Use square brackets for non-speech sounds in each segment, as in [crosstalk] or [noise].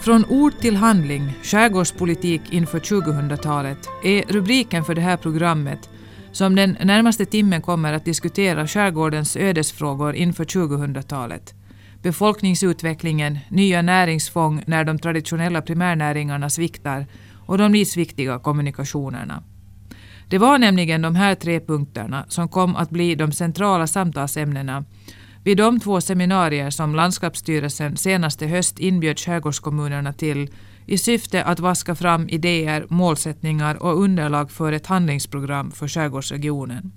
Från ord till handling, skärgårdspolitik inför 2000-talet är rubriken för det här programmet som den närmaste timmen kommer att diskutera skärgårdens ödesfrågor inför 2000-talet. Befolkningsutvecklingen, nya näringsfång när de traditionella primärnäringarna sviktar och de livsviktiga kommunikationerna. Det var nämligen de här tre punkterna som kom att bli de centrala samtalsämnena vid de två seminarier som landskapsstyrelsen senaste höst inbjöd skärgårdskommunerna till i syfte att vaska fram idéer, målsättningar och underlag för ett handlingsprogram för skärgårdsregionen.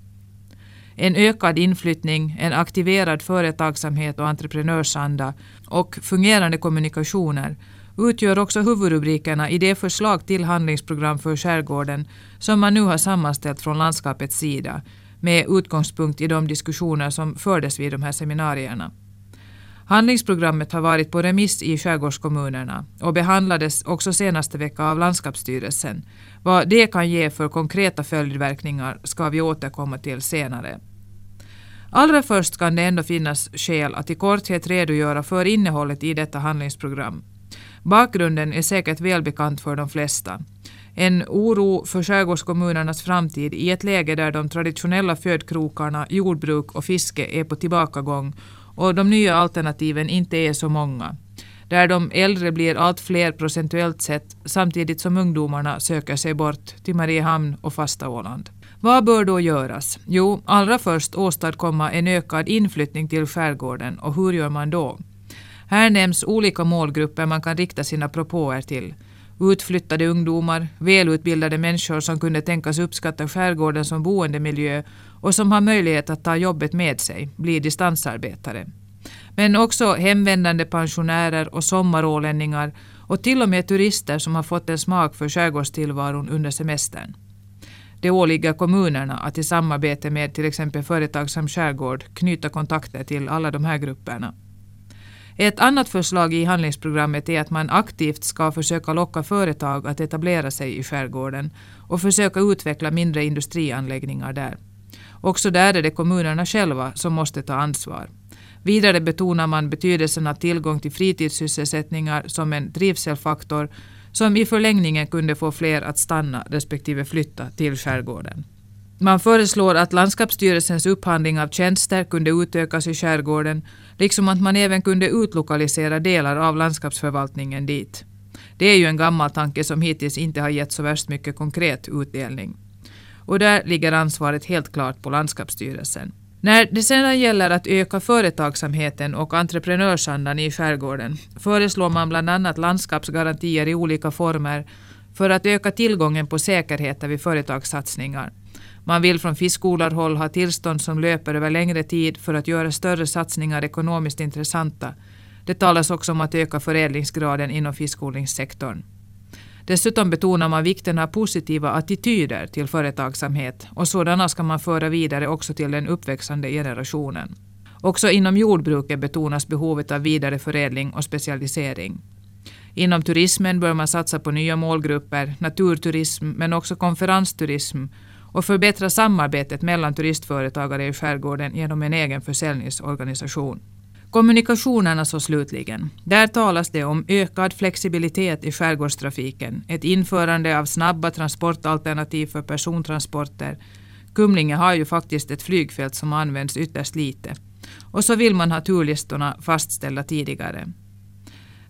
En ökad inflyttning, en aktiverad företagsamhet och entreprenörsanda och fungerande kommunikationer utgör också huvudrubrikerna i det förslag till handlingsprogram för skärgården som man nu har sammanställt från landskapets sida med utgångspunkt i de diskussioner som fördes vid de här seminarierna. Handlingsprogrammet har varit på remiss i skärgårdskommunerna och behandlades också senaste vecka av landskapsstyrelsen. Vad det kan ge för konkreta följdverkningar ska vi återkomma till senare. Allra först kan det ändå finnas skäl att i korthet redogöra för innehållet i detta handlingsprogram. Bakgrunden är säkert välbekant för de flesta. En oro för skärgårdskommunernas framtid i ett läge där de traditionella födkrokarna jordbruk och fiske är på tillbakagång och de nya alternativen inte är så många. Där de äldre blir allt fler procentuellt sett samtidigt som ungdomarna söker sig bort till Mariehamn och fasta Åland. Vad bör då göras? Jo, allra först åstadkomma en ökad inflyttning till skärgården och hur gör man då? Här nämns olika målgrupper man kan rikta sina propåer till. Utflyttade ungdomar, välutbildade människor som kunde tänkas uppskatta skärgården som boendemiljö och som har möjlighet att ta jobbet med sig, bli distansarbetare. Men också hemvändande pensionärer och sommarålänningar och till och med turister som har fått en smak för skärgårdstillvaron under semestern. Det åligger kommunerna att i samarbete med till exempel Företagsam skärgård knyta kontakter till alla de här grupperna. Ett annat förslag i handlingsprogrammet är att man aktivt ska försöka locka företag att etablera sig i skärgården och försöka utveckla mindre industrianläggningar där. Också där är det kommunerna själva som måste ta ansvar. Vidare betonar man betydelsen av tillgång till fritidssysselsättningar som en trivselfaktor som i förlängningen kunde få fler att stanna respektive flytta till skärgården. Man föreslår att landskapsstyrelsens upphandling av tjänster kunde utökas i skärgården, liksom att man även kunde utlokalisera delar av landskapsförvaltningen dit. Det är ju en gammal tanke som hittills inte har gett så värst mycket konkret utdelning. Och där ligger ansvaret helt klart på landskapsstyrelsen. När det sedan gäller att öka företagsamheten och entreprenörsandan i skärgården föreslår man bland annat landskapsgarantier i olika former för att öka tillgången på säkerheter vid företagssatsningar. Man vill från fiskodlarhåll ha tillstånd som löper över längre tid för att göra större satsningar ekonomiskt intressanta. Det talas också om att öka förädlingsgraden inom fiskodlingssektorn. Dessutom betonar man vikten av positiva attityder till företagsamhet och sådana ska man föra vidare också till den uppväxande generationen. Också inom jordbruket betonas behovet av vidareförädling och specialisering. Inom turismen bör man satsa på nya målgrupper, naturturism men också konferensturism och förbättra samarbetet mellan turistföretagare i skärgården genom en egen försäljningsorganisation. Kommunikationerna så slutligen. Där talas det om ökad flexibilitet i skärgårdstrafiken, ett införande av snabba transportalternativ för persontransporter. Kumlinge har ju faktiskt ett flygfält som används ytterst lite. Och så vill man ha turlistorna fastställda tidigare.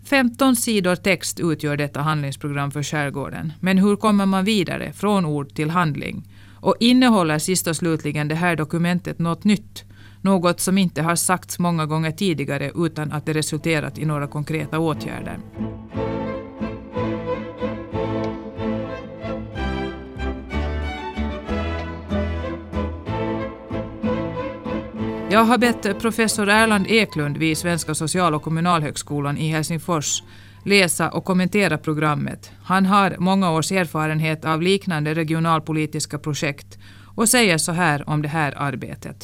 15 sidor text utgör detta handlingsprogram för skärgården. Men hur kommer man vidare från ord till handling? Och innehåller sist och slutligen det här dokumentet något nytt? Något som inte har sagts många gånger tidigare utan att det resulterat i några konkreta åtgärder. Jag har bett professor Erland Eklund vid Svenska social och kommunalhögskolan i Helsingfors läsa och kommentera programmet. Han har många års erfarenhet av liknande regionalpolitiska projekt och säger så här om det här arbetet.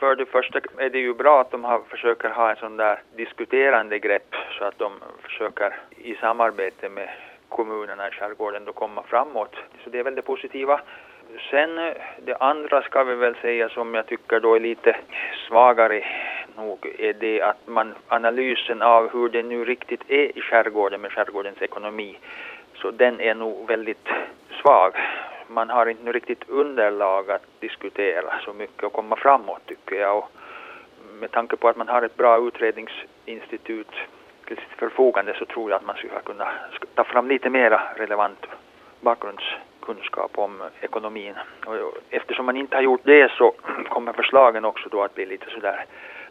För det första är det ju bra att de har, försöker ha en sån där diskuterande grepp så att de försöker i samarbete med kommunerna i skärgården då komma framåt. Så det är väl det positiva. Sen eh, det andra ska vi väl säga som jag tycker då är lite svagare nog är det att man analysen av hur det nu riktigt är i skärgården med skärgårdens ekonomi, så den är nog väldigt svag. Man har inte riktigt underlag att diskutera så mycket och komma framåt tycker jag. Och med tanke på att man har ett bra utredningsinstitut till sitt förfogande så tror jag att man skulle kunna ta fram lite mera relevant bakgrundskunskap om ekonomin. Och eftersom man inte har gjort det så kommer förslagen också då att bli lite sådär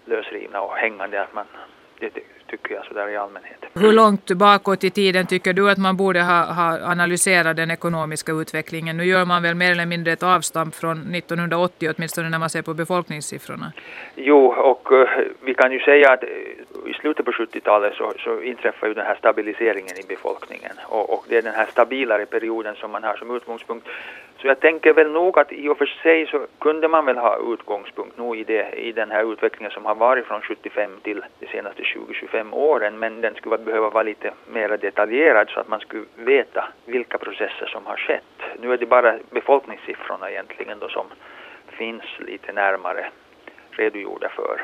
lösrivna och hängande. Att man, det tycker jag sådär i allmänhet. Hur långt bakåt i tiden tycker du att man borde ha, ha analyserat den ekonomiska utvecklingen? Nu gör man väl mer eller mindre ett avstamp från 1980 åtminstone när man ser på befolkningssiffrorna. Jo, och uh, vi kan ju säga att i slutet på 70-talet så, så inträffar ju den här stabiliseringen i befolkningen och, och, det är den här stabilare perioden som man har som utgångspunkt. Så jag tänker väl nog att i och för sig så kunde man väl ha utgångspunkt nog i, det, i den här utvecklingen som har varit från 75 till de senaste 20-25 åren men den skulle behöva vara lite mer detaljerad så att man skulle veta vilka processer som har skett. Nu är det bara befolkningssiffrorna egentligen då som finns lite närmare redogjorda för.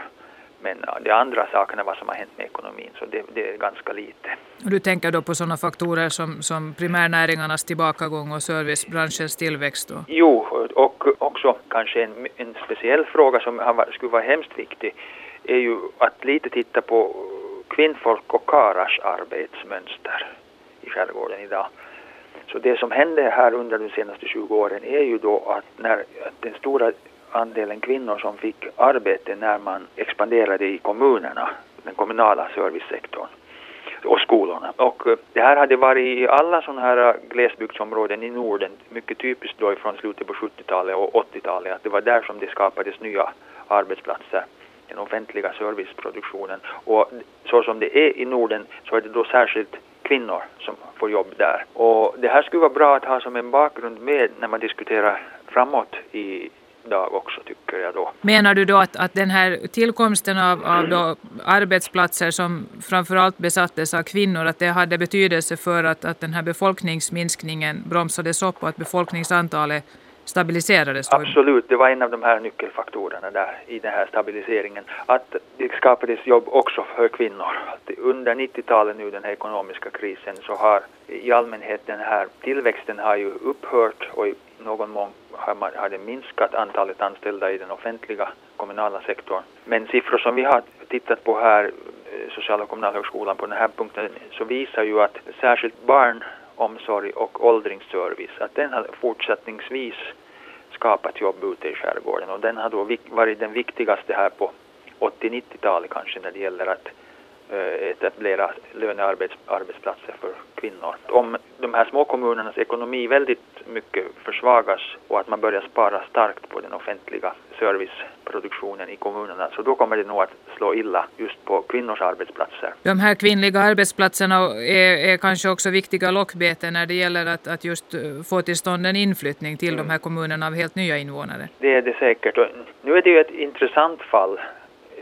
Men de andra sakerna, vad som har hänt med ekonomin, så det, det är ganska lite. Du tänker då på sådana faktorer som, som primärnäringarnas tillbakagång och servicebranschens tillväxt? Då? Jo, och också kanske en, en speciell fråga som har, skulle vara hemskt viktig är ju att lite titta på kvinnfolk och karars arbetsmönster i skärgården idag. Så det som hände här under de senaste 20 åren är ju då att när att den stora andelen kvinnor som fick arbete när man expanderade i kommunerna, den kommunala servicesektorn och skolorna. Och eh, det här hade varit i alla sådana här eh, glesbygdsområden i Norden, mycket typiskt då från slutet på 70-talet och 80-talet, att det var där som det skapades nya arbetsplatser, den offentliga serviceproduktionen. Och så som det är i Norden så är det då särskilt kvinnor som får jobb där. Och det här skulle vara bra att ha som en bakgrund med när man diskuterar framåt i dag också tycker jag då. Menar du då att, att den här tillkomsten av, av då arbetsplatser som framförallt besattes av kvinnor, att det hade betydelse för att, att den här befolkningsminskningen bromsades upp och att befolkningsantalet stabiliserades? Då? Absolut, det var en av de här nyckelfaktorerna där i den här stabiliseringen. Att det skapades jobb också för kvinnor. Att under 90-talet nu, den här ekonomiska krisen, så har i allmänhet den här tillväxten har ju upphört och i någon mån har, man, har det minskat antalet anställda i den offentliga kommunala sektorn. Men siffror som vi har tittat på här, eh, Sociala och kommunalhögskolan, på den här punkten, så visar ju att särskilt barnomsorg och åldringsservice, att den har fortsättningsvis skapat jobb ute i skärgården och den har då varit den viktigaste här på 80-90-talet kanske när det gäller att etablera lönearbetsplatser för kvinnor. Om de här små kommunernas ekonomi väldigt mycket försvagas och att man börjar spara starkt på den offentliga serviceproduktionen i kommunerna så då kommer det nog att slå illa just på kvinnors arbetsplatser. De här kvinnliga arbetsplatserna är, är kanske också viktiga lockbeten när det gäller att, att just eh, få till stånd en inflyttning till mm. de här kommunerna av helt nya invånare. Det är det säkert. Nu är det ju ett intressant fall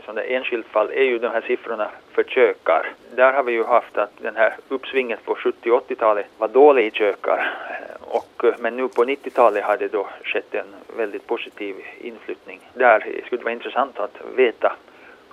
sådant enskilt fall är ju de här siffrorna för kökar. Där har vi ju haft att den här uppsvinget på 70 80-talet var dålig i kökar. Och, eh, men nu på 90-talet har det då skett en väldigt positiv inflyttning. Där skulle det vara intressant att veta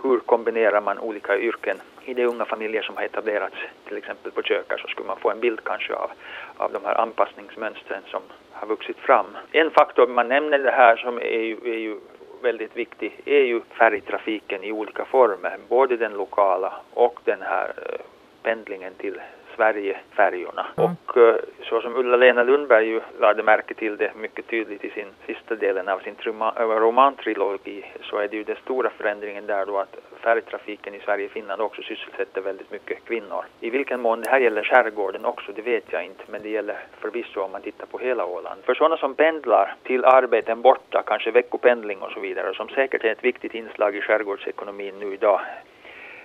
hur kombinerar man olika yrken i de unga familjer som har etablerats till exempel på kökar så skulle man få en bild kanske av, av de här anpassningsmönstren som har vuxit fram. En faktor man nämner det här som är ju, är ju väldigt viktig är ju färgtrafiken i olika former, både den lokala och den här eh, pendlingen till Sverigefärjorna. Mm. Och uh, så som Ulla-Lena Lundberg ju lade märke till det mycket tydligt i sin sista delen av sin romantrilogi så är det ju den stora förändringen där då att färjetrafiken i Sverige och Finland också sysselsätter väldigt mycket kvinnor. I vilken mån det här gäller skärgården också, det vet jag inte, men det gäller förvisso om man tittar på hela Åland. För sådana som pendlar till arbeten borta, kanske veckopendling och så vidare, som säkert är ett viktigt inslag i skärgårdsekonomin nu idag,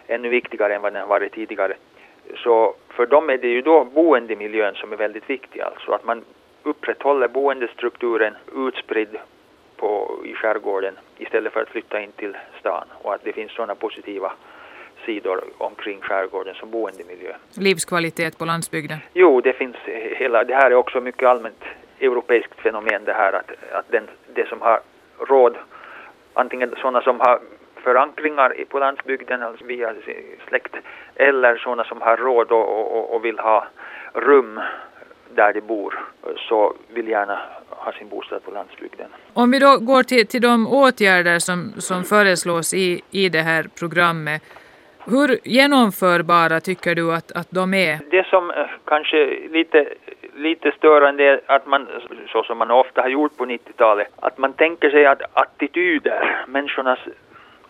ännu viktigare än vad den har varit tidigare, så för dem är det ju då boendemiljön som är väldigt viktig, alltså att man upprätthåller boendestrukturen utspridd på, i skärgården istället för att flytta in till stan och att det finns sådana positiva sidor omkring skärgården som boendemiljö. Livskvalitet på landsbygden? Jo, det finns hela, det här är också mycket allmänt europeiskt fenomen det här att, att den, det som har råd, antingen sådana som har förankringar på landsbygden alltså via släkt eller sådana som har råd och, och, och vill ha rum där de bor så vill gärna ha sin bostad på landsbygden. Om vi då går till, till de åtgärder som, som föreslås i, i det här programmet hur genomförbara tycker du att, att de är? Det som eh, kanske lite lite störande är att man, så som man ofta har gjort på 90-talet, att man tänker sig att attityder, människornas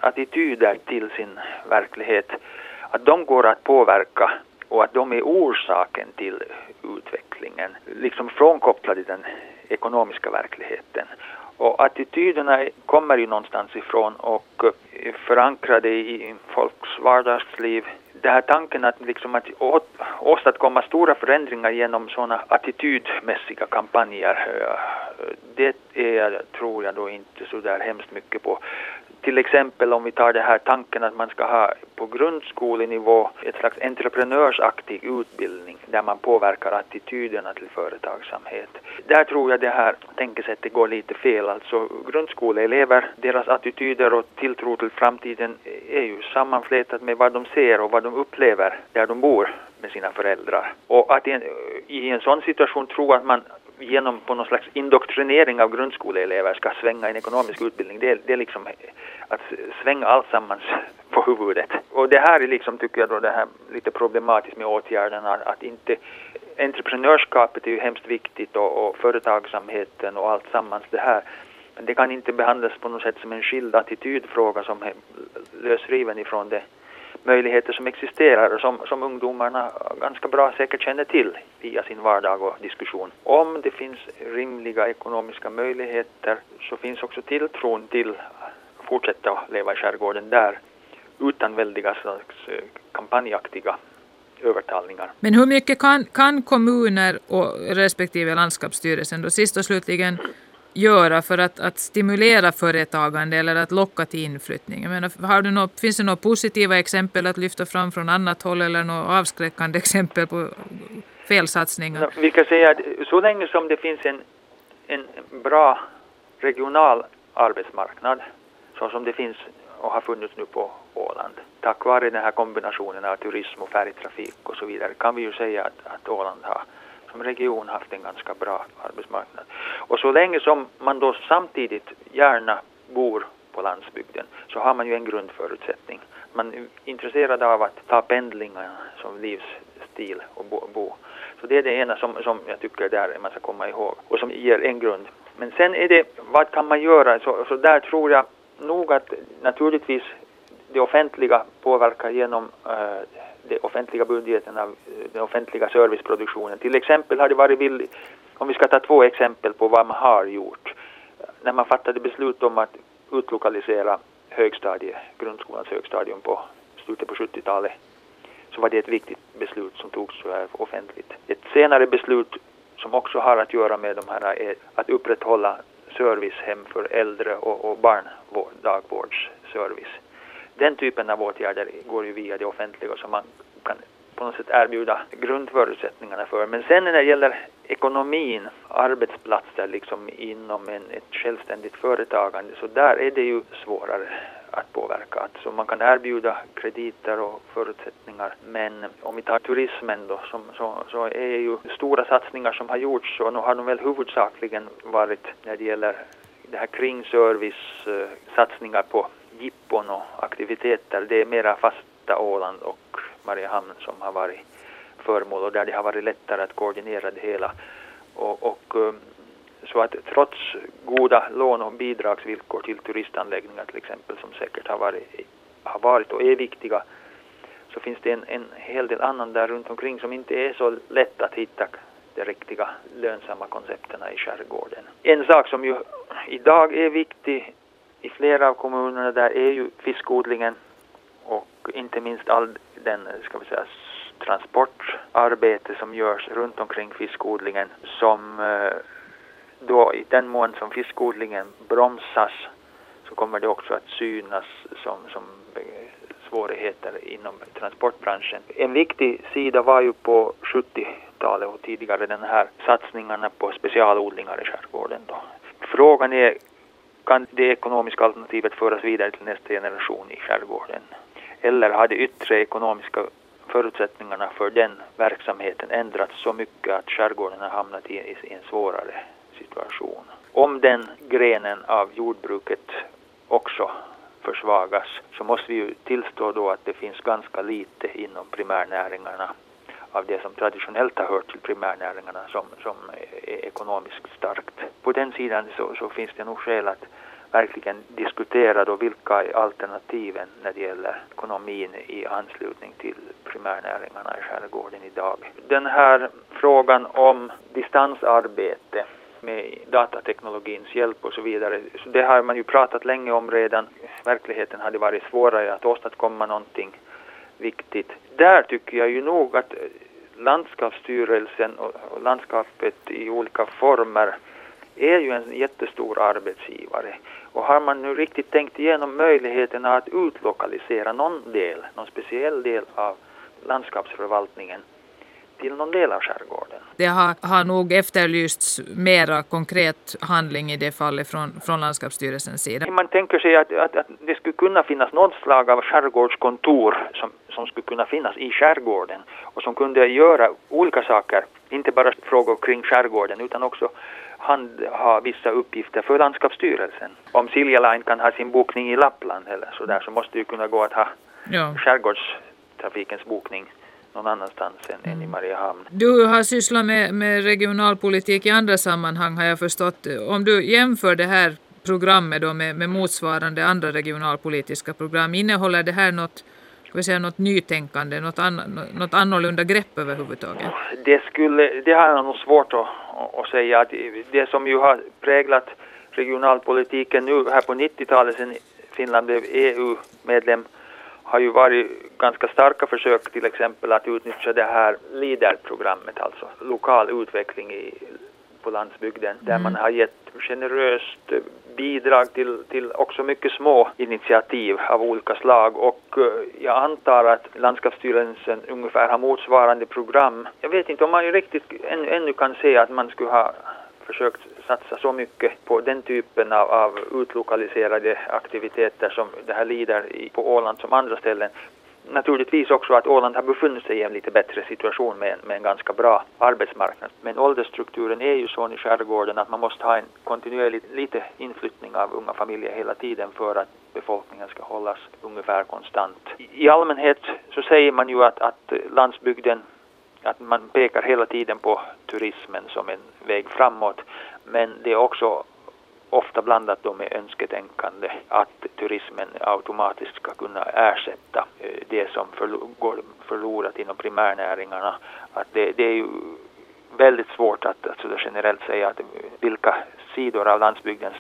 attityder till sin verklighet, att de går att påverka och att de är orsaken till utvecklingen, liksom frånkopplade den ekonomiska verkligheten. Och attityderna kommer ju någonstans ifrån och är förankrade i folks vardagsliv. Den här tanken att, liksom att åstadkomma stora förändringar genom sådana attitydmässiga kampanjer, eh, det är, tror jag då inte så där hemskt mycket på till exempel om vi tar den här tanken att man ska ha på grundskolenivå ett slags entreprenörsaktig utbildning där man påverkar attityderna till företagsamhet. Där tror jag det här tänkesättet går lite fel. Alltså grundskoleelever, deras attityder och tilltro till framtiden är ju sammanflätat med vad de ser och vad de upplever där de bor med sina föräldrar. Och att i en, i en sån situation tro att man genom på någon slags indoktrinering av grundskoleelever ska svänga en ekonomisk utbildning, det, det är liksom att svänga alltsammans [laughs] på huvudet. Och det här är liksom, tycker jag då, det här lite problematiskt med åtgärderna, att inte entreprenörskapet är ju hemskt viktigt och, och företagsamheten och allt sammans det här. Men det kan inte behandlas på något sätt som en skild attitydfråga som är lösriven ifrån det möjligheter som existerar och som, som ungdomarna ganska bra säkert känner till via sin vardag och diskussion. Om det finns rimliga ekonomiska möjligheter så finns också tilltron till att fortsätta leva i skärgården där utan väldiga slags eh, kampanjaktiga övertalningar. Men hur mycket kan, kan kommuner och respektive landskapsstyrelsen då sist och slutligen göra för att, att stimulera företagande eller att locka till inflyttning? Jag menar, har du något, finns det några positiva exempel att lyfta fram från annat håll eller några avskräckande [laughs] exempel på felsatsningar? Vi kan säga att så länge som det finns en, en bra regional arbetsmarknad så som det finns och har funnits nu på Åland. Tack vare den här kombinationen av turism och färjetrafik och så vidare kan vi ju säga att, att Åland har som region haft en ganska bra arbetsmarknad. Och så länge som man då samtidigt gärna bor på landsbygden så har man ju en grundförutsättning. Man är intresserad av att ta pendlingar som livsstil och bo. bo. Så det är det ena som, som jag tycker där man ska komma ihåg och som ger en grund. Men sen är det, vad kan man göra? Så, så där tror jag nog att naturligtvis det offentliga påverkar genom eh, uh, den offentliga budgeten av den offentliga serviceproduktionen. Till exempel har det varit villigt, om vi ska ta två exempel på vad man har gjort. När man fattade beslut om att utlokalisera högstadie, grundskolans högstadium på slutet på 70-talet så var det ett viktigt beslut som togs eh, offentligt. Ett senare beslut som också har att göra med de här är att upprätthålla servicehem för äldre och, och barn, dagvårdsservice den typen av åtgärder går ju via det offentliga som man kan på något sätt erbjuda grundförutsättningarna för. Men sen när det gäller ekonomin, arbetsplatser liksom inom en, ett självständigt företagande, så där är det ju svårare att påverka. Alltså man kan erbjuda krediter och förutsättningar men om vi tar turismen då som, så, så är ju stora satsningar som har gjorts och nu har de väl huvudsakligen varit när det gäller det här kringservice, eh, satsningar på jippon och aktiviteter. Det är mera fasta Åland och Mariehamn som har varit föremål och där det har varit lättare att koordinera det hela. Och, och um, så att trots goda lån och bidragsvillkor till turistanläggningar till exempel som säkert har varit, har varit och är viktiga så finns det en, en hel del annan där runt omkring som inte är så lätt att hitta de riktiga lönsamma koncepterna i skärgården. En sak som ju idag är viktig i flera av kommunerna där är ju fiskodlingen och inte minst all den, ska vi säga, transportarbete som görs runt omkring fiskodlingen som eh, då i den mån som fiskodlingen bromsas så kommer det också att synas som, som eh, svårigheter inom transportbranschen. En viktig sida var ju på 70-talet och tidigare den här satsningarna på specialodlingar i skärgården. Då. Frågan är kan det ekonomiska alternativet föras vidare till nästa generation i skärgården? Eller har de yttre ekonomiska förutsättningarna för den verksamheten ändrats så mycket att skärgården har hamnat i, en svårare situation? Om den grenen av jordbruket också försvagas så måste vi ju tillstå då att det finns ganska lite inom primärnäringarna av det som traditionellt har hört till primärnäringarna som, som är ekonomiskt starkt. På den sidan så, så finns det nog skäl att verkligen diskutera då vilka är alternativen när det gäller ekonomin i anslutning till primärnäringarna i skärgården idag. Den här frågan om distansarbete med datateknologins hjälp och så vidare. Så det har man ju pratat länge om redan. Verkligheten hade varit svårare att åstadkomma någonting viktigt. Där tycker jag ju nog att landskapsstyrelsen och landskapet i olika former är ju en jättestor arbetsgivare. Och har man nu riktigt tänkt igenom möjligheterna att utlokalisera någon del, någon speciell del av landskapsförvaltningen till någon del av skärgården. Det har, har nog efterlysts mera konkret handling i det fallet från, från landskapsstyrelsens sida. Man tänker sig att, att, att det skulle kunna finnas något slag av skärgårdskontor som, som skulle kunna finnas i skärgården och som kunde göra olika saker, inte bara frågor kring skärgården utan också handha vissa uppgifter för landskapsstyrelsen. Om Silja Line kan ha sin bokning i Lappland eller så där så måste det ju kunna gå att ha ja. skärgårdstrafikens bokning någon annanstans än, mm. än i. Mariehamn. Du har sysslat med, med regionalpolitik i andra sammanhang har jag förstått. Om du jämför det här programmet då med, med motsvarande andra regionalpolitiska program, innehåller det här något ska vi säga, något nytänkande, något, an, något annorlunda grepp överhuvudtaget? Det, skulle, det har jag nog svårt att, att säga. Det som ju har präglat regionalpolitiken nu här på 90-talet sedan Finland blev EU-medlem har ju varit ganska starka försök till exempel att utnyttja det här LIDER-programmet, alltså lokal utveckling i, på landsbygden, där mm. man har gett generöst bidrag till, till också mycket små initiativ av olika slag och eh, jag antar att landskapsstyrelsen ungefär har motsvarande program. Jag vet inte om man ju riktigt ännu, ännu kan se att man skulle ha försökt satsa så mycket på den typen av, av utlokaliserade aktiviteter som det här lider i, på Åland som andra ställen. Naturligtvis också att Åland har befunnit sig i en lite bättre situation med en, med en ganska bra arbetsmarknad. Men åldersstrukturen är ju så i skärgården att man måste ha en kontinuerlig lite inflyttning av unga familjer hela tiden för att befolkningen ska hållas ungefär konstant. I allmänhet så säger man ju att, att landsbygden att man pekar hela tiden på turismen som en väg framåt. Men det är också ofta blandat då med önsketänkande att turismen automatiskt ska kunna ersätta eh, det som går förlorat inom primärnäringarna. Att det, det är ju väldigt svårt att, att generellt säga att eh, vilka sidor av landsbygdens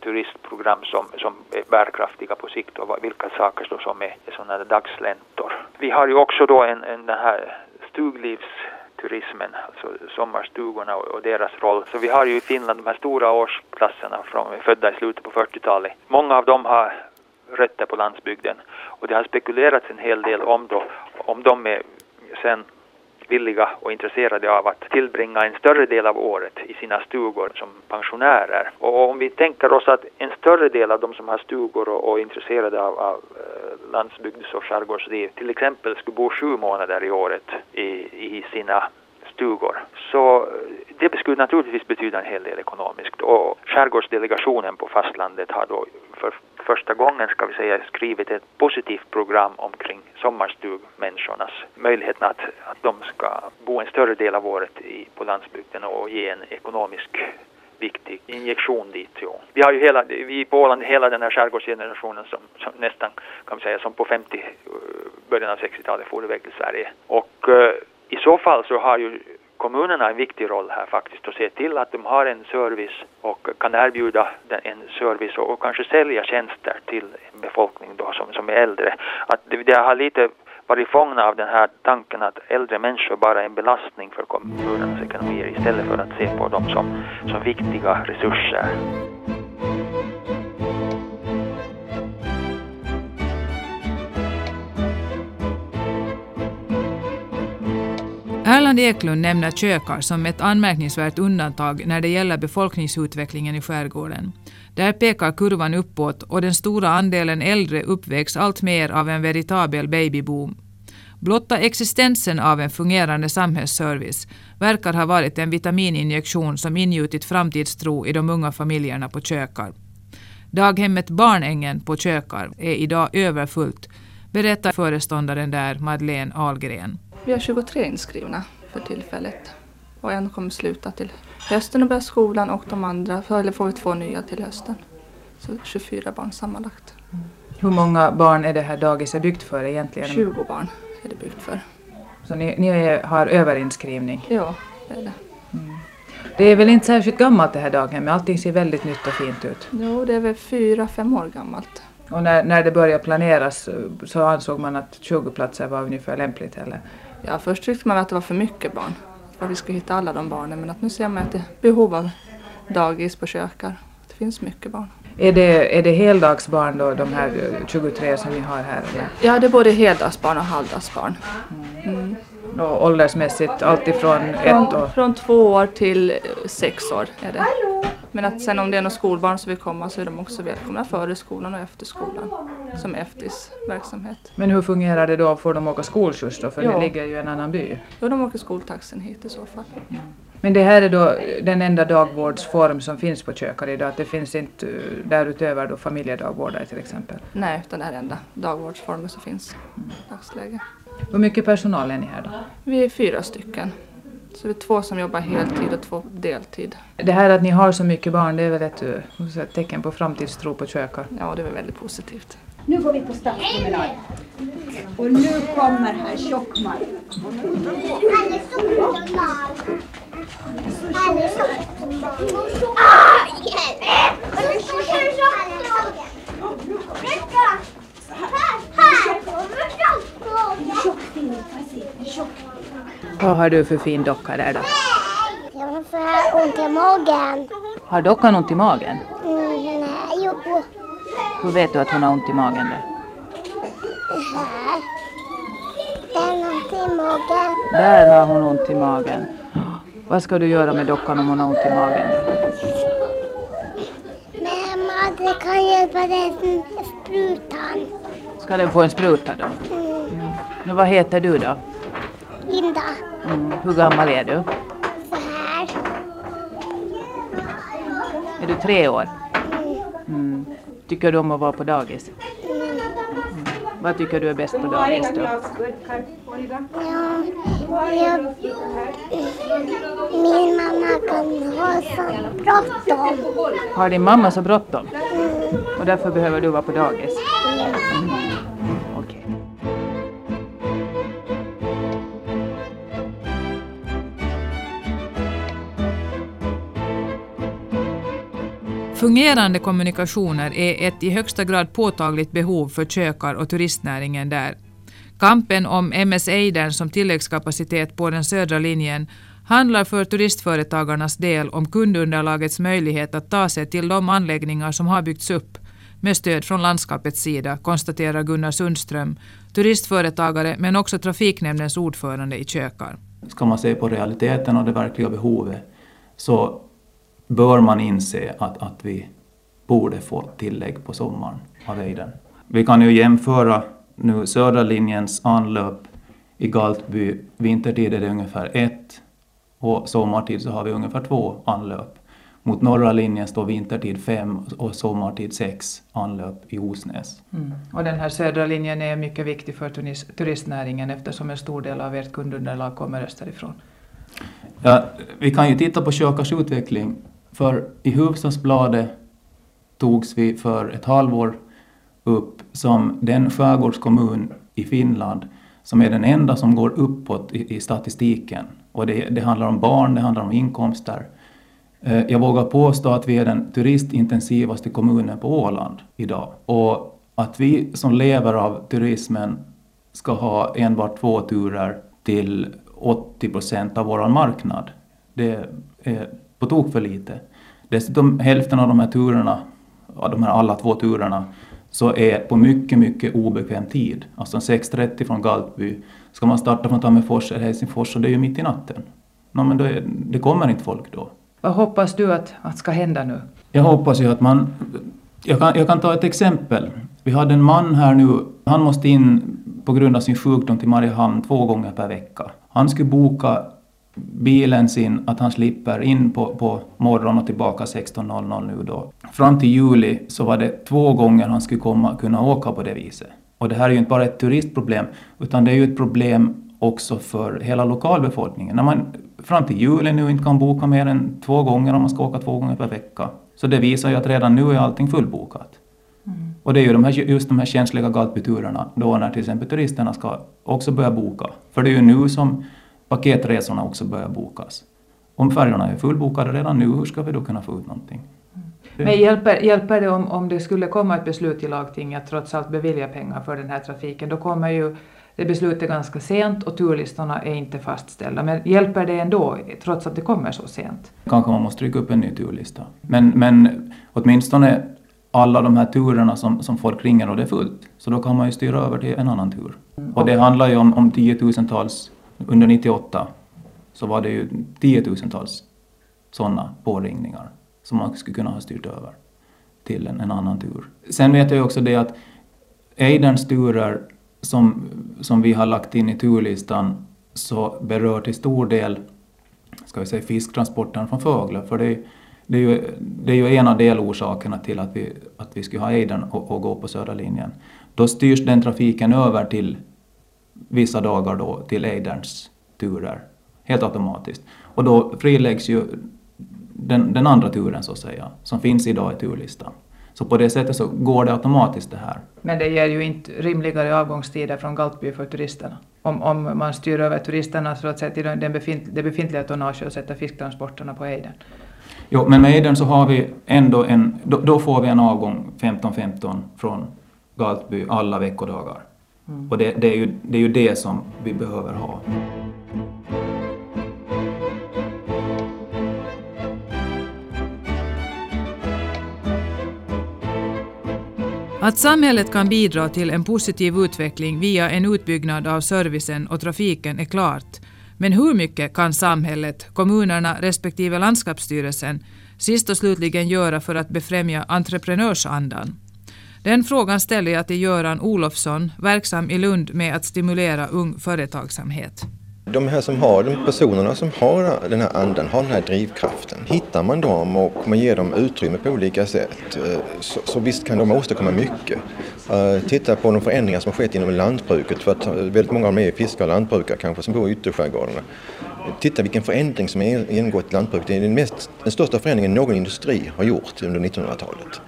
turistprogram som, som är bärkraftiga på sikt och vilka saker då som är, är sådana dagsläntor. Vi har ju också då en, en den här stuglivsturismen, alltså sommarstugorna och, och, deras roll. Så vi har ju i Finland de här stora årsklasserna från födda i slutet på 40-talet. Många av dem har rötter på landsbygden och det har spekulerats en hel del om då, om de är sen villiga och intresserade av att tillbringa en större del av året i sina stugor som pensionärer. Och om vi tänker oss att en större del av de som har stugor och, och är intresserade av, av eh, landsbygds och skärgårdsliv till exempel skulle bo sju månader i året i, i sina stugor. Så eh, det skulle naturligtvis betyda en hel del ekonomiskt och skärgårdsdelegationen på fastlandet har då för första gången ska vi säga skrivit ett positivt program omkring sommarstugmänniskornas möjlighet att, att de ska bo en större del av året i, på landsbygden och ge en ekonomisk viktig injektion dit. Jo. Vi har ju hela, vi på Åland hela den här skärgårdsgenerationen som, som nästan kan man säga som på 50, eh, början av 60-talet for iväg till Sverige. Och eh, i så fall så har ju kommunerna en viktig roll här faktiskt och se till att de har en service och kan erbjuda en service och, och kanske sälja tjänster till en befolkning då som, som är äldre. Att det, det har lite varit fångna av den här tanken att äldre människor bara är en belastning för kommunernas ekonomier istället för att se på dem som, som viktiga resurser. Erland Eklund nämner Kökar som ett anmärkningsvärt undantag när det gäller befolkningsutvecklingen i skärgården. Där pekar kurvan uppåt och den stora andelen äldre uppvägs allt mer av en veritabel babyboom. Blotta existensen av en fungerande samhällsservice verkar ha varit en vitamininjektion som ingjutit framtidstro i de unga familjerna på Kökar. Daghemmet Barnängen på Kökar är idag överfullt, berättar föreståndaren där, Madeleine Ahlgren. Vi har 23 inskrivna för tillfället och en kommer sluta till hösten och börja skolan och de andra, eller får vi två nya till hösten. Så 24 barn sammanlagt. Hur många barn är det här dagiset byggt för egentligen? 20 barn är det byggt för. Så ni, ni har överinskrivning? Ja, det är det. Mm. Det är väl inte särskilt gammalt det här daghemmet? Allting ser väldigt nytt och fint ut. Jo, det är väl fyra, fem år gammalt. Och när, när det började planeras så ansåg man att 20 platser var ungefär lämpligt eller? Ja, först tyckte man att det var för mycket barn. Att vi skulle hitta alla de barnen. Men att nu ser man att det är behov av dagis på kökar. Det finns mycket barn. Är det, är det heldagsbarn då, de här 23 som ni har här? Eller? Ja, det är både heldagsbarn och halvdagsbarn. Mm. Och åldersmässigt alltifrån ett år? Från två år till sex år är det. Men att sen om det är några skolbarn som vill komma så är de också välkomna före skolan och efter skolan som EFTIS verksamhet. Men hur fungerar det då? Får de åka skolskjuts då? För ja. det ligger ju i en annan by. Ja, de åker skoltaxen hit i så fall. Mm. Men det här är då den enda dagvårdsform som finns på Kökar idag? Att det finns inte därutöver då familjedagvårdare till exempel? Nej, utan det här är enda dagvårdsformen som finns i dagsläget. Hur mycket personal är ni här då? Vi är fyra stycken. Så det är två som jobbar heltid och två deltid. Det här att ni har så mycket barn, det är väl ett, ett tecken på framtidstro på Kökar? Ja, det är väl väldigt positivt. Nu går vi på stadspromenad. Och nu kommer här Tjockmaj. Vad har du för fin docka där då? Jag har så ont i magen. Har dockan ont i magen? Mm, nej, jo. Hur vet du att hon har ont i magen då? Här. Den har ont i magen. Där har hon ont i magen. Vad ska du göra med dockan om hon har ont i magen? Mamma, det kan hjälpa dig med sprutan. Ska den få en spruta då? Mm. Nu, vad heter du då? Linda. Mm. Hur gammal är du? Så här. Är du tre år? Mm. Tycker du om att vara på dagis? Mm. Vad tycker du är bäst på dagis då? Ja, jag, min mamma kan ha så bråttom. Har din mamma så bråttom? Och därför behöver du vara på dagis? Mm. Fungerande kommunikationer är ett i högsta grad påtagligt behov för kökar och turistnäringen där. Kampen om MS Eidern som tilläggskapacitet på den södra linjen handlar för turistföretagarnas del om kundunderlagets möjlighet att ta sig till de anläggningar som har byggts upp med stöd från landskapets sida, konstaterar Gunnar Sundström, turistföretagare men också trafiknämndens ordförande i Kökar. Ska man se på realiteten och det verkliga behovet så bör man inse att, att vi borde få tillägg på sommaren av Eiden. Vi kan ju jämföra nu södra linjens anlöp i Galtby. Vintertid är det ungefär ett och sommartid så har vi ungefär två anlöp. Mot norra linjen står vintertid fem och sommartid sex anlöp i Osnäs. Mm. Och den här södra linjen är mycket viktig för turistnäringen eftersom en stor del av ert kundunderlag kommer österifrån. Ja, vi kan ju titta på Kökars utveckling. För i Hufvudstadsbladet togs vi för ett halvår upp som den skärgårdskommun i Finland som är den enda som går uppåt i, i statistiken. Och det, det, handlar om barn, det handlar om inkomster. Eh, jag vågar påstå att vi är den turistintensivaste kommunen på Åland idag. Och att vi som lever av turismen ska ha enbart två turer till 80 procent av vår marknad, det är på tok för lite. Dessutom hälften av de här turerna, de här alla två turerna, så är på mycket, mycket obekväm tid, alltså 6.30 från Galtby, ska man starta från Tammerfors eller Helsingfors så det är ju mitt i natten. No, men det, det kommer inte folk då. Vad hoppas du att, att ska hända nu? Jag hoppas ju att man... Jag kan, jag kan ta ett exempel. Vi hade en man här nu, han måste in på grund av sin sjukdom till Mariehamn två gånger per vecka. Han skulle boka bilen sin, att han slipper in på, på morgonen och tillbaka 16.00 nu då. Fram till juli så var det två gånger han skulle komma, kunna åka på det viset. Och det här är ju inte bara ett turistproblem, utan det är ju ett problem också för hela lokalbefolkningen. När man fram till juli nu inte kan boka mer än två gånger om man ska åka två gånger per vecka. Så det visar ju att redan nu är allting fullbokat. Mm. Och det är ju de här, just de här känsliga galtbyturerna då när till exempel turisterna ska också börja boka. För det är ju nu som paketresorna också börjar bokas. Om färjorna är fullbokade redan nu, hur ska vi då kunna få ut någonting? Mm. Men hjälper, hjälper det om, om det skulle komma ett beslut i lagtinget att trots allt bevilja pengar för den här trafiken? Då kommer ju det beslutet ganska sent och turlistorna är inte fastställda. Men hjälper det ändå, trots att det kommer så sent? Kanske man måste trycka upp en ny turlista. Men, men åtminstone alla de här turerna som, som folk ringer och det är fullt. Så då kan man ju styra över till en annan tur. Mm. Och det handlar ju om, om tiotusentals, under 98 så var det ju tiotusentals sådana påringningar som man skulle kunna ha styrt över till en, en annan tur. Sen vet jag ju också det att Eiderns turer som, som vi har lagt in i turlistan så berör till stor del ska vi säga, fisktransporten från Fögle. För det, det, är ju, det är ju en av delorsakerna till att vi, att vi skulle ha Eidern och, och gå på södra linjen. Då styrs den trafiken över till vissa dagar då till Eiderns turer, helt automatiskt. Och då friläggs ju den, den andra turen så att säga, som finns idag i turlistan. Så på det sättet så går det automatiskt det här. Men det ger ju inte rimligare avgångstider från Galtby för turisterna. Om, om man styr över turisterna så att säga till den befint, det befintliga tonnaget och sätter fisktransporterna på Eiden. Jo, men med Eiden så har vi ändå en, då, då får vi en avgång 15-15 från Galtby alla veckodagar. Mm. Och det, det, är ju, det är ju det som vi behöver ha. Att samhället kan bidra till en positiv utveckling via en utbyggnad av servicen och trafiken är klart. Men hur mycket kan samhället, kommunerna respektive landskapsstyrelsen sist och slutligen göra för att befrämja entreprenörsandan? Den frågan ställer jag till Göran Olofsson, verksam i Lund med att stimulera ung företagsamhet. De här som har, de personerna som har den här andan, har den här drivkraften. Hittar man dem och man ger dem utrymme på olika sätt eh, så, så visst kan de åstadkomma mycket. Eh, titta på de förändringar som har skett inom lantbruket för att eh, väldigt många av dem är fiskare och lantbrukare kanske som bor i ytterskärgårdarna. Titta vilken förändring som har genomgått lantbruket. Det är den, mest, den största förändringen någon industri har gjort under 1900-talet.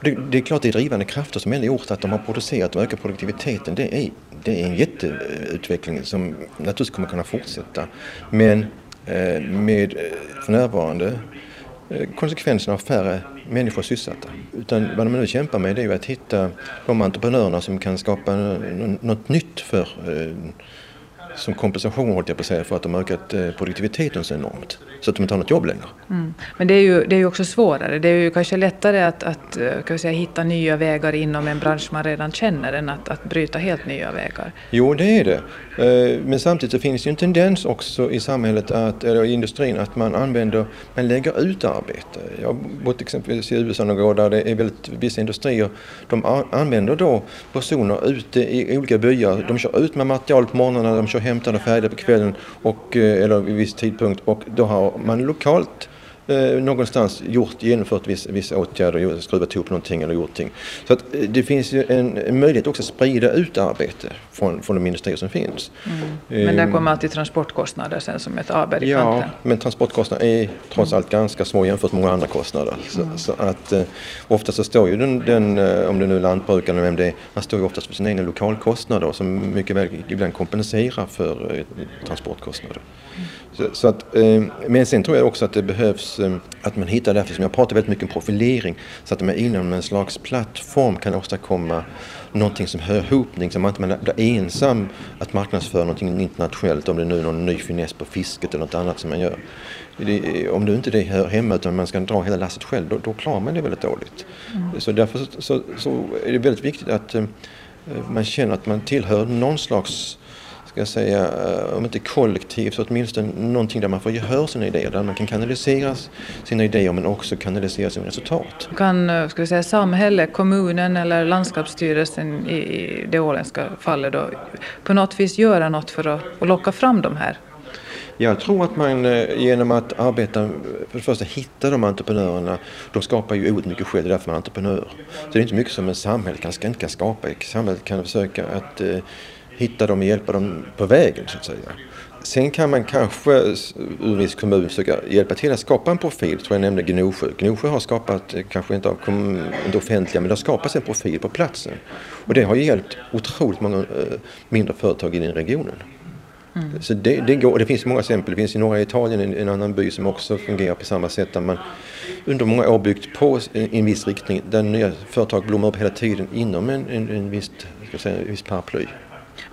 Det, det, är klart det är drivande krafter som har gjort att de har producerat och ökat produktiviteten. Det är, det är en jätteutveckling som naturligtvis kommer kunna fortsätta. Men eh, med eh, för närvarande eh, konsekvenserna av färre människor sysselsatta. Utan vad de nu kämpar med det är ju att hitta de entreprenörerna som kan skapa något nytt för eh, som kompensation håller jag på att säga för att de har ökat eh, produktiviteten så enormt. Så att de inte har något jobb längre. Mm. Men det är, ju, det är ju också svårare. Det är ju kanske lättare att, att eh, kan säga, hitta nya vägar inom en bransch man redan känner än att, att bryta helt nya vägar. Jo, det är det. Eh, men samtidigt så finns det ju en tendens också i samhället, att, eller i industrin, att man använder, man lägger ut arbete. Jag har bott exempelvis i USA några år där det är väldigt, vissa industrier, de använder då personer ute i olika byar. De kör ut med material på morgnarna, de kör hämtade och färdiga på kvällen och, eh, eller vid viss tidpunkt. Och då har man lokalt eh, någonstans gjort, genomfört vissa, vissa åtgärder, skruvat ihop någonting eller gjort någonting. Så att eh, det finns ju en, en, möjlighet också att sprida ut arbete från, från de industrier som finns. Mm. Men där kommer alltid transportkostnader sen som ett aber i ja, kanten. Ja, men transportkostnader är trots allt ganska små jämfört med många andra kostnader. Så, mm. så att eh, ofta så står ju den, den eh, om det nu är lantbrukaren eller vem det är, man står ju oftast för sina egna lokalkostnader som mycket väl ibland kompenserar för eh, transportkostnader. Mm. Så, så, att, eh, men sen tror jag också att det behövs eh, att man hittar därför som jag pratar väldigt mycket om profilering så att man inom en slags plattform kan åstadkomma någonting som hör ihop, liksom man blir ensam att marknadsföra någonting internationellt om det nu är någon ny finess på fisket eller något annat som man gör. Det, om du inte det hör hemma utan man ska dra hela lasset själv då, då klarar man det väldigt dåligt. Mm. Så därför så, så, så, är det väldigt viktigt att eh, man känner att man tillhör någon slags ska jag säga, eh, om inte kollektiv så åtminstone någonting där man får gehör sina idéer, där man kan kanalisera sina idéer men också kanalisera sina resultat. Kan eh, ska vi säga, samhället, kommunen eller landskapsstyrelsen i det åländska fallet då, på något vis göra något för att, att locka fram de här jag tror att man eh, genom att arbeta, för det första hitta de entreprenörerna, de skapar ju oerhört mycket själv, det är därför man är entreprenör. Så det är inte mycket som en samhälle kan, kan skapa. Samhället kan försöka att hitta dem och hjälpa dem på vägen så att säga. Sen kan man kanske ur viss kommun försöka hjälpa till att skapa en profil. tror jag nämnde Gnosjö. Gnosjö har skapat, eh, kanske inte av inte offentliga, men det har skapats en profil på platsen. Och det har hjälpt otroligt många eh, mindre företag i den regionen. Mm. Så det, det, går, det finns många exempel. Det finns i norra Italien en, en, annan by som också fungerar på samma sätt där man under många år byggt på i en viss riktning där nya företag blommar upp hela tiden inom en, en, en, viss, ska säga, en viss paraply.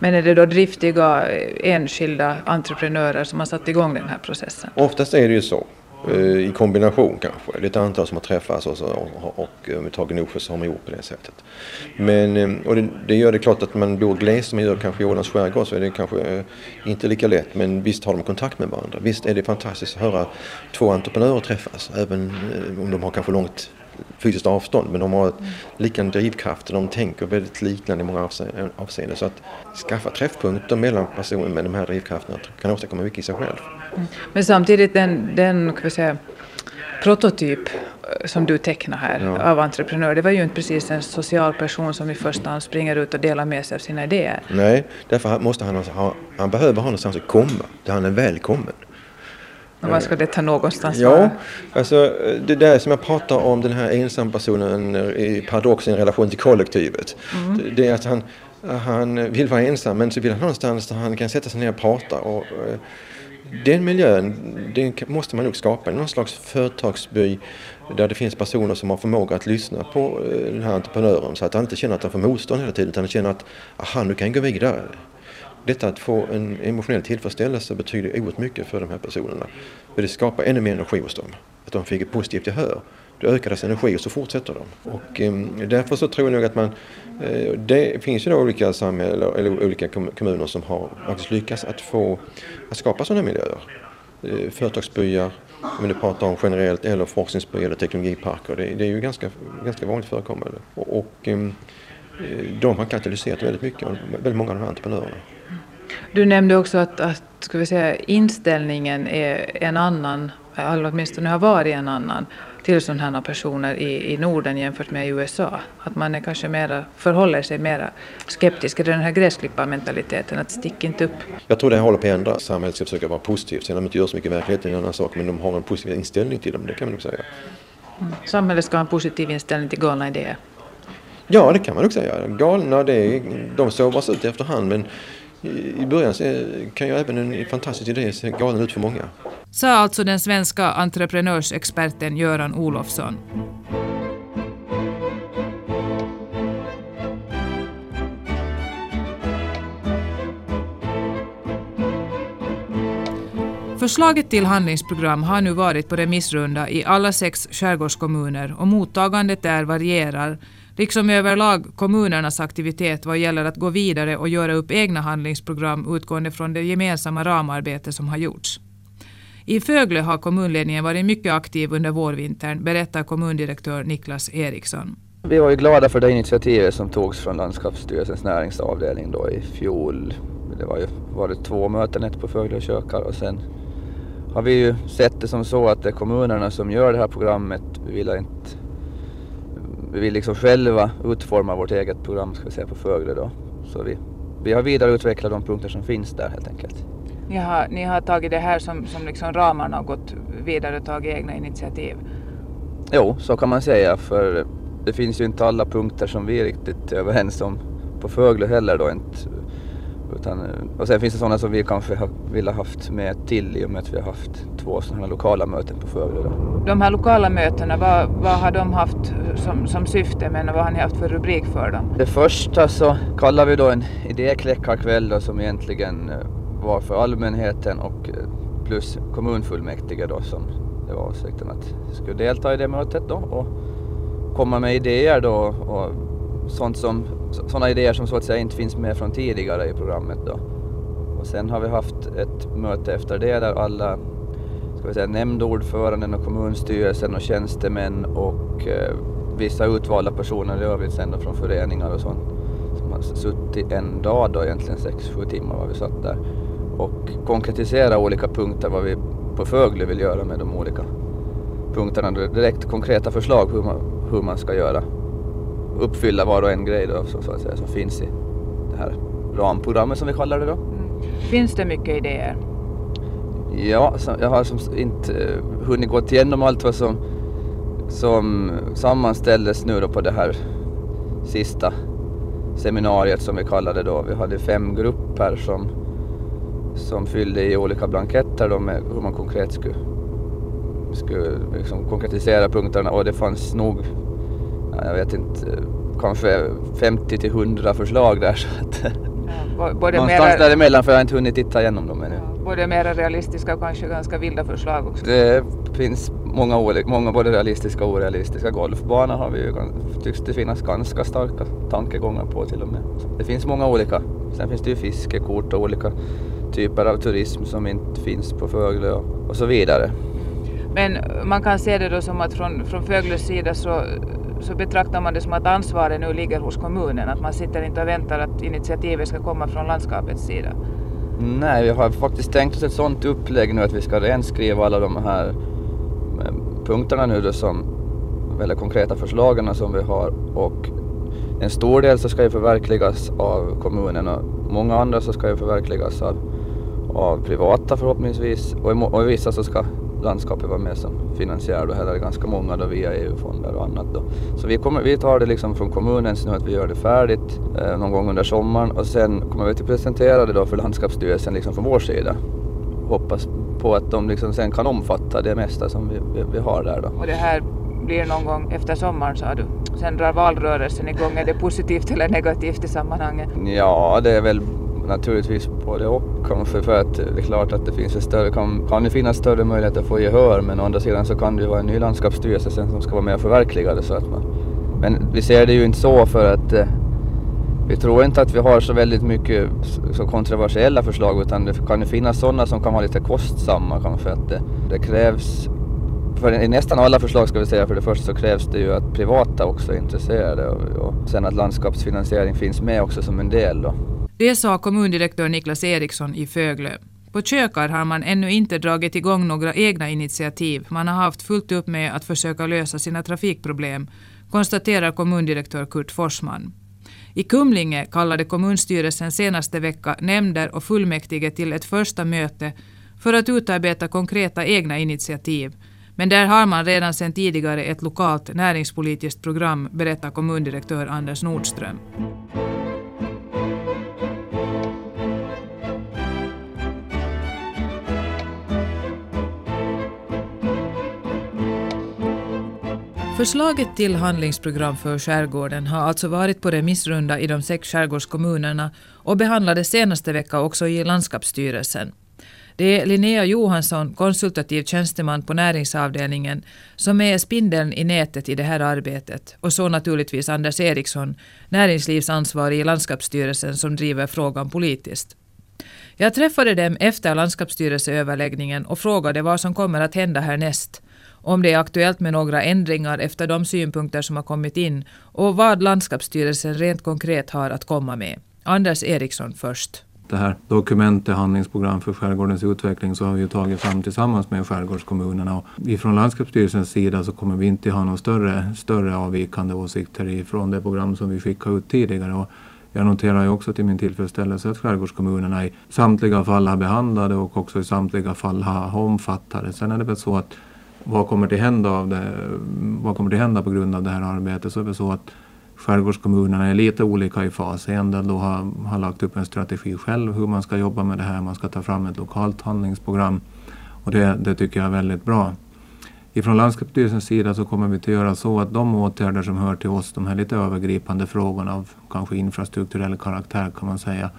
Men är det då driftiga enskilda entreprenörer som har satt igång den här processen? Oftast är det ju så. Eh, I kombination kanske. Det är ett antal som har träffats och, och, och om eh, vi tar Gnosjö så har man gjort på det sättet. Men, eh, och det, det, gör det klart att man bor glest som man gör kanske i Ålands skärgård så är det kanske inte lika lätt men visst har de kontakt med varandra. Visst är det fantastiskt att höra två entreprenörer träffas även om de har kanske långt fysiskt avstånd men de har liknande drivkrafter, de tänker väldigt liknande i många avseenden. Så att skaffa träffpunkter mellan personer med de här drivkrafterna kan åstadkomma mycket i sig själv. Mm. Men samtidigt den, den säga, prototyp eh, som du tecknar här ja. av entreprenör, det var ju inte precis en social person som i första hand springer ut och delar med sig av sina idéer. Nej, därför måste han ha, han behöver ha någonstans att komma, där han är välkommen. Och var ska det ta någonstans Ja, alltså det där som jag pratar om, den här ensampersonen i paradoxen i relation till kollektivet. Mm. Det är att han, han vill vara ensam men så vill han någonstans där han kan sätta sig ner och prata. Och, eh, den miljön den måste man nog skapa, någon slags företagsby där det finns personer som har förmåga att lyssna på eh, den här entreprenören så att han inte känner att han får motstånd hela tiden utan han känner att aha, nu kan jag gå vidare. Detta att få en emotionell tillfredsställelse betyder oerhört mycket för de här personerna. För det skapar ännu mer energi hos dem. Att de fick ett positivt gehör. Då ökar deras energi och så fortsätter de. Och eh, därför så tror jag nog att man, eh, det finns ju då olika samhällen eller olika kommuner som har faktiskt lyckats att få, att skapa sådana miljöer. Eh, företagsbyar, om du pratar om generellt, eller forskningsbyar eller teknologiparker. Det, det är ju ganska, ganska vanligt förekommande. Och, och ehm, eh, de har katalyserat väldigt mycket, väldigt många av de här entreprenörerna. Du nämnde också att, att ska vi säga, inställningen är en annan, eller åtminstone har varit en annan, till sådana här personer i, i Norden jämfört med i USA. Att man är kanske mera, förhåller sig mer skeptisk, eller den här gräsklipparmentaliteten, att stick inte upp. Jag tror det håller på att ändras. Samhället ska försöka vara positivt. Sen om de inte gör så mycket i verkligheten är en annan sak, men de har en positiv inställning till dem, det kan man nog säga. Mm. Samhället ska ha en positiv inställning till galna idéer? Ja, det kan man nog säga. Galna, det är, de sovas ut efterhand, men i början eh, kan ju även en fantastisk idé se galen ut för många. Sa alltså den svenska entreprenörsexperten Göran Olofsson. Förslaget till handlingsprogram har nu varit på remissrunda i alla sex skärgårdskommuner och mottagandet där varierar liksom överlag kommunernas aktivitet vad gäller att gå vidare och göra upp egna handlingsprogram utgående från det gemensamma ramarbete som har gjorts. I Fögle har kommunledningen varit mycket aktiv under vårvintern, berättar kommundirektör Niklas Eriksson. Vi var ju glada för det initiativet som togs från landskapsstyrelsens näringsavdelning då i fjol. Det var ju var det två möten, ett på Fögle kökar och sen har vi ju sett det som så att det är kommunerna som gör det här programmet. Vi vill inte vi vill liksom själva utforma vårt eget program ska vi säga, på Fögle då. Så vi, vi har vidareutvecklat de punkter som finns där helt enkelt. Ni har, ni har tagit det här som, som liksom ramarna och gått vidare och tagit egna initiativ? Jo, så kan man säga för det finns ju inte alla punkter som vi är riktigt överens om på Fögle heller då inte. Utan, och sen finns det sådana som vi kanske ha, vill ha haft med till i och med att vi har haft två sådana lokala möten på Fögle. De här lokala mötena, vad, vad har de haft som, som syfte men vad har ni haft för rubrik för dem? Det första så kallar vi då en idékläckarkväll då, som egentligen eh, var för allmänheten och eh, plus kommunfullmäktige då som det var avsikten att skulle delta i det mötet då och komma med idéer då och sånt som, sådana idéer som så att säga inte finns med från tidigare i programmet då. Och sen har vi haft ett möte efter det där alla ska vi säga, nämndordföranden och kommunstyrelsen och tjänstemän och eh, vissa utvalda personer i övrigt sen då från föreningar och sånt som har suttit en dag då egentligen, sex, sju timmar var vi satt där och konkretisera olika punkter vad vi på Fögle vill göra med de olika punkterna. Direkt konkreta förslag hur man, hur man ska göra. Uppfylla var och en grej då, så, så att säga, som finns i det här ramprogrammet som vi kallar det då. Mm. Finns det mycket idéer? Ja, jag har som inte eh, hunnit gå igenom allt vad som, som sammanställdes nu då på det här sista seminariet som vi kallade det då. Vi hade fem grupper som som fyllde i olika blanketter då med hur man konkret skulle, skulle liksom konkretisera punkterna och det fanns nog, jag vet inte, kanske 50 till 100 förslag där. [laughs] Så att, ja, både någonstans mera, däremellan för jag har inte hunnit titta igenom dem ännu. Ja, både mera realistiska och kanske ganska vilda förslag också. Det finns många, olika, många både realistiska och orealistiska. Golfbanor har vi ju, tycks det finnas ganska starka tankegångar på till och med. Det finns många olika. Sen finns det ju fiskekort och olika typer av turism som inte finns på Fögle och, och så vidare. Men man kan se det då som att från, från Fögles sida så, så betraktar man det som att ansvaret nu ligger hos kommunen, att man sitter inte och väntar att initiativet ska komma från landskapets sida. Nej, vi har faktiskt tänkt oss ett sådant upplägg nu att vi ska renskriva alla de här eh, punkterna nu då som väldigt konkreta förslagen som vi har och en stor del så ska ju förverkligas av kommunen och många andra så ska ju förverkligas av av privata förhoppningsvis och i, och i vissa så ska landskapet vara med som finansiär då, eller ganska många då via EU-fonder och annat då. Så vi, kommer, vi tar det liksom från kommunens nu att vi gör det färdigt eh, någon gång under sommaren och sen kommer vi att presentera det då för landskapsstyrelsen liksom från vår sida. Hoppas på att de liksom sen kan omfatta det mesta som vi, vi, vi har där då. Och det här blir någon gång efter sommaren sa du? Sen drar valrörelsen igång. Är det positivt eller negativt i sammanhanget? Ja, det är väl naturligtvis både och kanske för att det är klart att det finns ett större, kan, kan det finnas större möjlighet att få gehör men å andra sidan så kan det ju vara en ny landskapsstyrelse sen som ska vara med och förverkliga det så att man, men vi ser det ju inte så för att eh, vi tror inte att vi har så väldigt mycket så kontroversiella förslag utan det kan ju finnas sådana som kan vara lite kostsamma kanske att det, det krävs för i nästan alla förslag ska vi säga för det första så krävs det ju att privata också är intresserade och, och sen att landskapsfinansiering finns med också som en del då. Det sa kommundirektör Niklas Eriksson i Föglö. På Kökar har man ännu inte dragit igång några egna initiativ. Man har haft fullt upp med att försöka lösa sina trafikproblem, konstaterar kommundirektör Kurt Forsman. I Kumlinge kallade kommunstyrelsen senaste vecka nämnder och fullmäktige till ett första möte för att utarbeta konkreta egna initiativ. Men där har man redan sedan tidigare ett lokalt näringspolitiskt program, berättar kommundirektör Anders Nordström. Förslaget till handlingsprogram för skärgården har alltså varit på remissrunda i de sex skärgårdskommunerna och behandlades senaste vecka också i landskapsstyrelsen. Det är Linnea Johansson, konsultativ tjänsteman på näringsavdelningen, som är spindeln i nätet i det här arbetet. Och så naturligtvis Anders Eriksson, näringslivsansvarig i landskapsstyrelsen som driver frågan politiskt. Jag träffade dem efter landskapsstyrelseöverläggningen och frågade vad som kommer att hända härnäst om det är aktuellt med några ändringar efter de synpunkter som har kommit in och vad landskapsstyrelsen rent konkret har att komma med. Anders Eriksson först. Det här dokumentet, handlingsprogram för skärgårdens utveckling, så har vi ju tagit fram tillsammans med skärgårdskommunerna. Och ifrån landskapsstyrelsens sida så kommer vi inte ha några större, större avvikande åsikter ifrån det program som vi skickade ut tidigare. Och jag noterar ju också till min tillfredsställelse att skärgårdskommunerna i samtliga fall har behandlade och också i samtliga fall har omfattat det. Sen är det väl så att vad kommer att hända, av det, vad kommer det hända på grund av det här arbetet så är det så att skärgårdskommunerna är lite olika i fas. En del då har, har lagt upp en strategi själv hur man ska jobba med det här. Man ska ta fram ett lokalt handlingsprogram och det, det tycker jag är väldigt bra. Ifrån landskapsstyrelsens sida så kommer vi att göra så att de åtgärder som hör till oss, de här lite övergripande frågorna av kanske infrastrukturell karaktär kan man säga,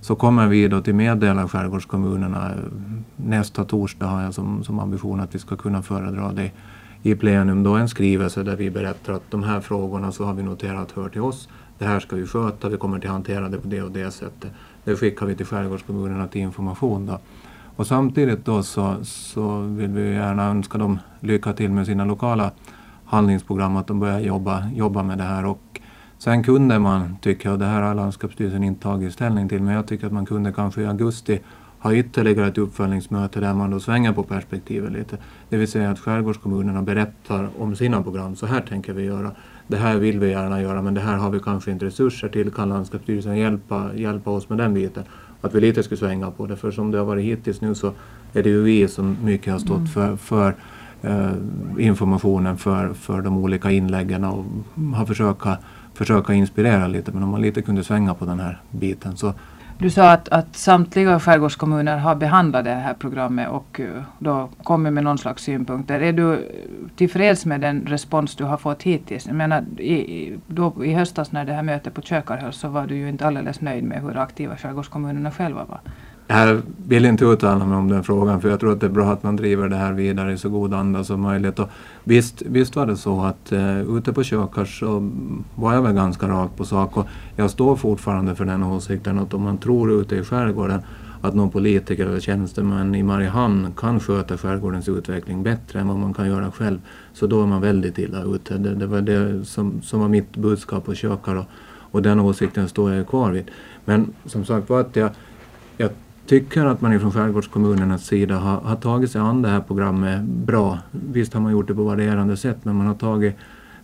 så kommer vi då till meddela skärgårdskommunerna. Nästa torsdag har jag som, som ambition att vi ska kunna föredra det i plenum då en skrivelse där vi berättar att de här frågorna så har vi noterat hör till oss. Det här ska vi sköta, vi kommer att hantera det på det och det sättet. Det skickar vi till skärgårdskommunerna till information. Då. Och samtidigt då så, så vill vi gärna önska dem lycka till med sina lokala handlingsprogram, att de börjar jobba, jobba med det här. Och sen kunde man, tycker jag, det här har landskapsstyrelsen inte tagit ställning till, men jag tycker att man kunde kanske i augusti ha ytterligare ett uppföljningsmöte där man då svänger på perspektivet lite. Det vill säga att skärgårdskommunerna berättar om sina program. Så här tänker vi göra. Det här vill vi gärna göra men det här har vi kanske inte resurser till. Kan landskapsstyrelsen hjälpa, hjälpa oss med den biten? Att vi lite skulle svänga på det. För som det har varit hittills nu så är det ju vi som mycket har stått mm. för, för eh, informationen för, för de olika inläggen och har försöka, försöka inspirera lite. Men om man lite kunde svänga på den här biten så du sa att, att samtliga skärgårdskommuner har behandlat det här programmet och eh, då kommit med någon slags synpunkter. Är du tillfreds med den respons du har fått hittills? Jag menar, i, då, i höstas när det här mötet på Kökar hölls så var du ju inte alldeles nöjd med hur aktiva skärgårdskommunerna själva var. Jag vill inte uttala mig om den frågan för jag tror att det är bra att man driver det här vidare i så god anda som möjligt. Och visst, visst var det så att uh, ute på Kökars så var jag väl ganska rakt på sak och jag står fortfarande för den åsikten att om man tror ute i skärgården att någon politiker eller tjänsteman i Mariehamn kan sköta skärgårdens utveckling bättre än vad man kan göra själv så då är man väldigt illa ute. Det, det var det som, som var mitt budskap på Kökar och, och den åsikten står jag kvar vid. Men som sagt var att jag, jag tycker att man från skärgårdskommunernas sida har, har tagit sig an det här programmet bra. Visst har man gjort det på varierande sätt men man har tagit,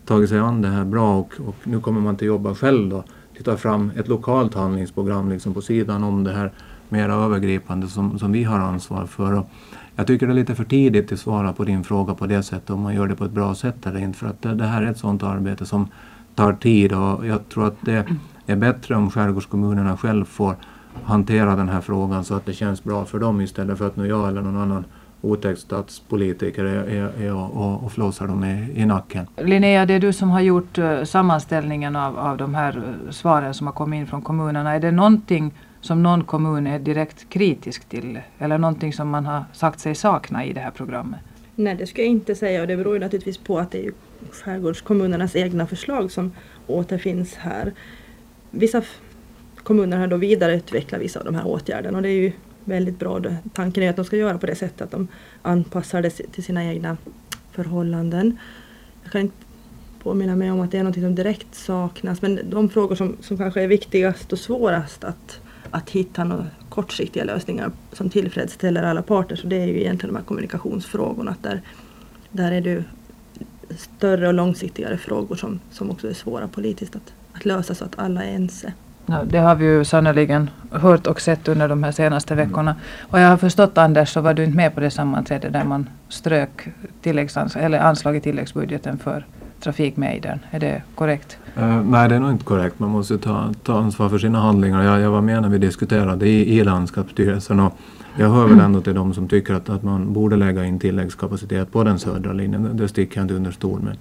tagit sig an det här bra och, och nu kommer man till jobba själv då. Ta fram ett lokalt handlingsprogram liksom på sidan om det här mera övergripande som, som vi har ansvar för. Och jag tycker det är lite för tidigt att svara på din fråga på det sättet om man gör det på ett bra sätt eller inte. För att det, det här är ett sådant arbete som tar tid och jag tror att det är bättre om skärgårdskommunerna själv får hantera den här frågan så att det känns bra för dem istället för att nu jag eller någon annan otäck statspolitiker är, är, är och, och flåsar dem i, i nacken. Linnea, det är du som har gjort uh, sammanställningen av, av de här uh, svaren som har kommit in från kommunerna. Är det någonting som någon kommun är direkt kritisk till eller någonting som man har sagt sig sakna i det här programmet? Nej, det ska jag inte säga och det beror ju naturligtvis på att det är skärgårdskommunernas egna förslag som återfinns här. Vissa kommunerna har då vidareutvecklat vissa av de här åtgärderna och det är ju väldigt bra. Tanken är att de ska göra på det sättet att de anpassar det till sina egna förhållanden. Jag kan inte påminna mig om att det är något som direkt saknas men de frågor som, som kanske är viktigast och svårast att, att hitta några kortsiktiga lösningar som tillfredsställer alla parter så det är ju egentligen de här kommunikationsfrågorna. Där, där är det större och långsiktigare frågor som, som också är svåra politiskt att, att lösa så att alla är ense. Det har vi ju sannerligen hört och sett under de här senaste mm. veckorna. Och jag har förstått Anders så var du inte med på det sammanträde där man strök tilläggsans eller anslag i tilläggsbudgeten för trafikmejdern. Är det korrekt? Uh, nej, det är nog inte korrekt. Man måste ta, ta ansvar för sina handlingar. Jag, jag var med när vi diskuterade i, i landskapsstyrelsen och jag hör väl ändå till de som tycker att, att man borde lägga in tilläggskapacitet på den södra linjen. Det, det sticker jag inte under stol med.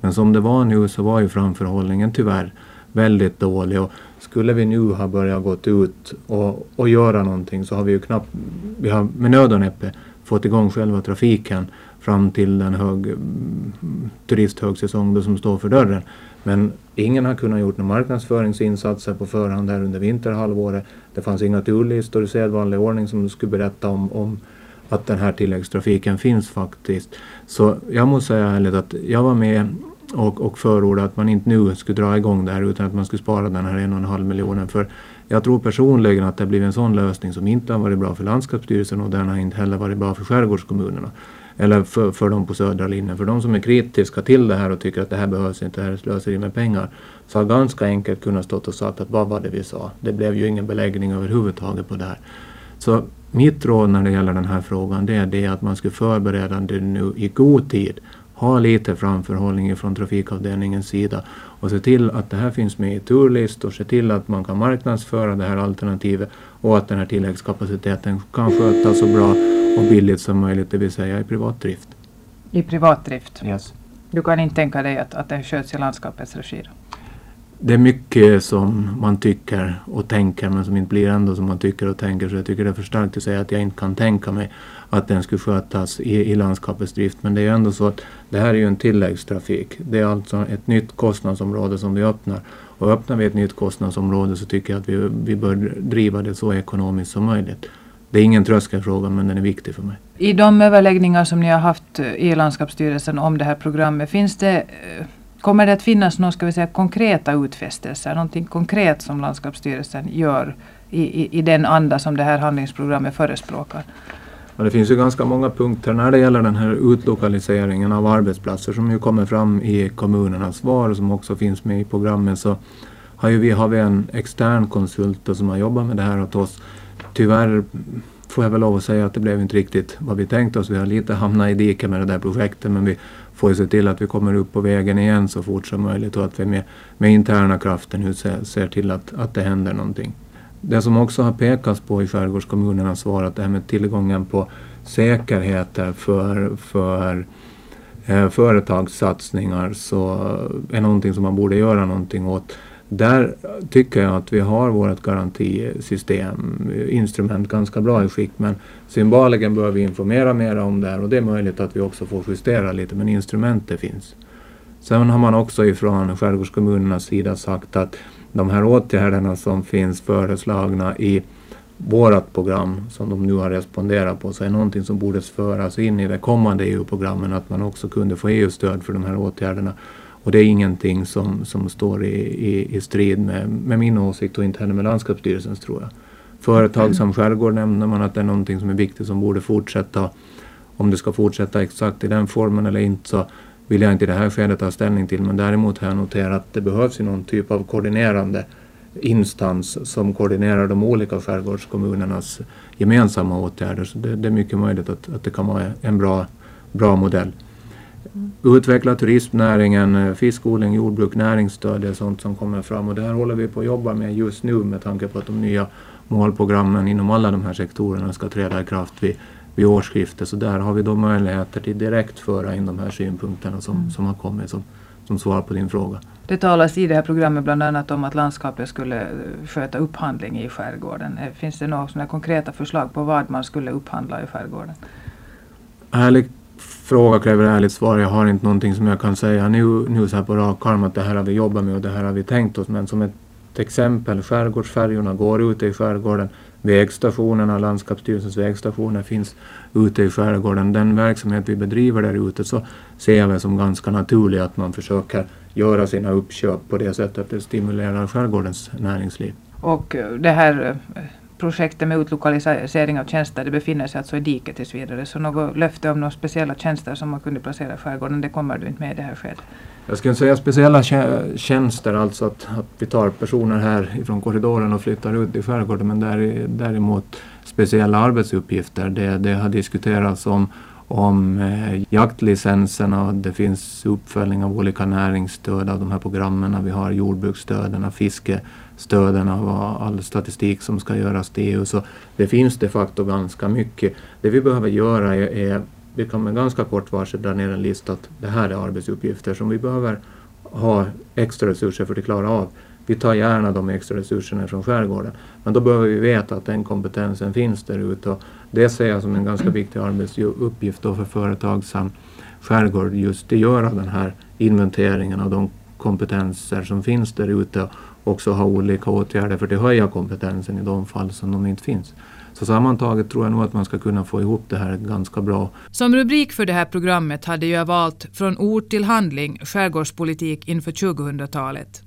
Men som det var nu så var ju framförhållningen tyvärr väldigt dålig. Och skulle vi nu ha börjat gått ut och, och göra någonting så har vi ju knappt, vi har med nöd och näppe fått igång själva trafiken fram till den hög, turisthögsäsong då som står för dörren. Men ingen har kunnat gjort några marknadsföringsinsatser på förhand här under vinterhalvåret. Det fanns inga turlistor i sedvanlig ordning som skulle berätta om, om att den här tilläggstrafiken finns faktiskt. Så jag måste säga ärligt att jag var med och, och förorda att man inte nu skulle dra igång det här utan att man skulle spara den här en och en halv miljonen. För jag tror personligen att det blivit en sån lösning som inte har varit bra för landskapsstyrelsen och den har inte heller varit bra för skärgårdskommunerna. Eller för, för de på södra linjen. För de som är kritiska till det här och tycker att det här behövs inte, det här är slöseri med pengar. Så har ganska enkelt kunnat stått och sagt att vad var det vi sa? Det blev ju ingen beläggning överhuvudtaget på det här. Så mitt råd när det gäller den här frågan det är det att man ska förbereda det nu i god tid ha lite framförhållning från trafikavdelningens sida och se till att det här finns med i turlistor, se till att man kan marknadsföra det här alternativet och att den här tilläggskapaciteten kan skötas så bra och billigt som möjligt, det vill säga i privat drift. I privat drift? Yes. Du kan inte tänka dig att, att den sköts i landskapets regi? Det är mycket som man tycker och tänker men som inte blir ändå som man tycker och tänker. Så jag tycker det är för starkt att säga att jag inte kan tänka mig att den skulle skötas i, i landskapets drift. Men det är ju ändå så att det här är ju en tilläggstrafik. Det är alltså ett nytt kostnadsområde som vi öppnar. Och öppnar vi ett nytt kostnadsområde så tycker jag att vi, vi bör driva det så ekonomiskt som möjligt. Det är ingen tröskelfråga men den är viktig för mig. I de överläggningar som ni har haft eh, i landskapsstyrelsen om det här programmet, finns det, eh, kommer det att finnas några ska vi säga, konkreta utfästelser, någonting konkret som landskapsstyrelsen gör i, i, i den anda som det här handlingsprogrammet förespråkar? Och det finns ju ganska många punkter när det gäller den här utlokaliseringen av arbetsplatser som ju kommer fram i kommunernas svar och som också finns med i programmet så har ju vi, har vi en extern konsult som har jobbat med det här åt oss. Tyvärr får jag väl lov att säga att det blev inte riktigt vad vi tänkte oss. Vi har lite hamnat i diket med det där projektet men vi får ju se till att vi kommer upp på vägen igen så fort som möjligt och att vi med, med interna krafter nu ser, ser till att, att det händer någonting. Det som också har pekats på i skärgårdskommunernas svar att det här med tillgången på säkerheter för, för eh, företagssatsningar så är någonting som man borde göra någonting åt. Där tycker jag att vi har vårt garantisystem, instrument, ganska bra i skick men symboliken bör vi informera mer om det här och det är möjligt att vi också får justera lite men instrumentet finns. Sen har man också ifrån skärgårdskommunernas sida sagt att de här åtgärderna som finns föreslagna i vårt program som de nu har responderat på så är någonting som borde föras in i de kommande EU-programmen att man också kunde få EU-stöd för de här åtgärderna. Och det är ingenting som, som står i, i, i strid med, med min åsikt och inte heller med landskapsstyrelsens tror jag. Företag som skärgård nämner man att det är någonting som är viktigt som borde fortsätta. Om det ska fortsätta exakt i den formen eller inte så vill jag inte i det här skedet ta ställning till men däremot har jag noterat att det behövs någon typ av koordinerande instans som koordinerar de olika skärgårdskommunernas gemensamma åtgärder. Så det, det är mycket möjligt att, att det kan vara en bra, bra modell. Utveckla turismnäringen, fiskodling, jordbruk, näringsstöd det är sånt som kommer fram och det här håller vi på att jobba med just nu med tanke på att de nya målprogrammen inom alla de här sektorerna ska träda i kraft vid vid årsskiftet. Så där har vi då möjligheter till direkt föra in de här synpunkterna som, mm. som har kommit som, som svar på din fråga. Det talas i det här programmet bland annat om att landskapet skulle eh, sköta upphandling i skärgården. Eh, finns det några konkreta förslag på vad man skulle upphandla i skärgården? Ärlig fråga kräver ärligt svar. Jag har inte någonting som jag kan säga nu, nu så här på rak arm att det här har vi jobbat med och det här har vi tänkt oss. Men som ett exempel, skärgårdsfärjorna går ute i skärgården vägstationerna, landskapsstyrelsens vägstationer finns ute i skärgården. Den verksamhet vi bedriver där ute så ser jag det som ganska naturlig att man försöker göra sina uppköp på det sättet att det stimulerar skärgårdens näringsliv. Och eh, det här eh, projektet med utlokalisering av tjänster det befinner sig alltså i diket tills vidare. Så något löfte om några speciella tjänster som man kunde placera i skärgården det kommer du inte med i det här skedet? Jag skulle säga speciella tjänster, alltså att, att vi tar personer här ifrån korridoren och flyttar ut i skärgården men däremot speciella arbetsuppgifter. Det, det har diskuterats om, om eh, jaktlicenserna, det finns uppföljning av olika näringsstöd av de här programmen. Vi har jordbruksstöden, fiskestöden och all statistik som ska göras till EU. Så det finns de facto ganska mycket. Det vi behöver göra är, är vi kan med ganska kort varsel dra ner en lista att det här är arbetsuppgifter som vi behöver ha extra resurser för att klara av. Vi tar gärna de extra resurserna från skärgården. Men då behöver vi veta att den kompetensen finns där ute. Och det ser jag som en ganska viktig arbetsuppgift då för företag som skärgård just att göra den här inventeringen av de kompetenser som finns där ute och också ha olika åtgärder för att höja kompetensen i de fall som de inte finns. Så sammantaget tror jag nog att man ska kunna få ihop det här ganska bra. Som rubrik för det här programmet hade jag valt Från ord till handling, skärgårdspolitik inför 2000-talet.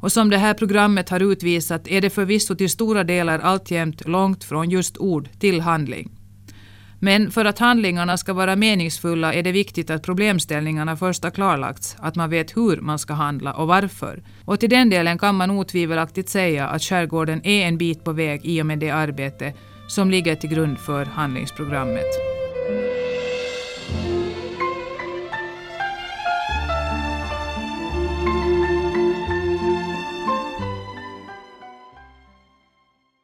Och som det här programmet har utvisat är det förvisso till stora delar alltjämt långt från just ord till handling. Men för att handlingarna ska vara meningsfulla är det viktigt att problemställningarna först har klarlagts, att man vet hur man ska handla och varför. Och till den delen kan man otvivelaktigt säga att skärgården är en bit på väg i och med det arbete som ligger till grund för handlingsprogrammet.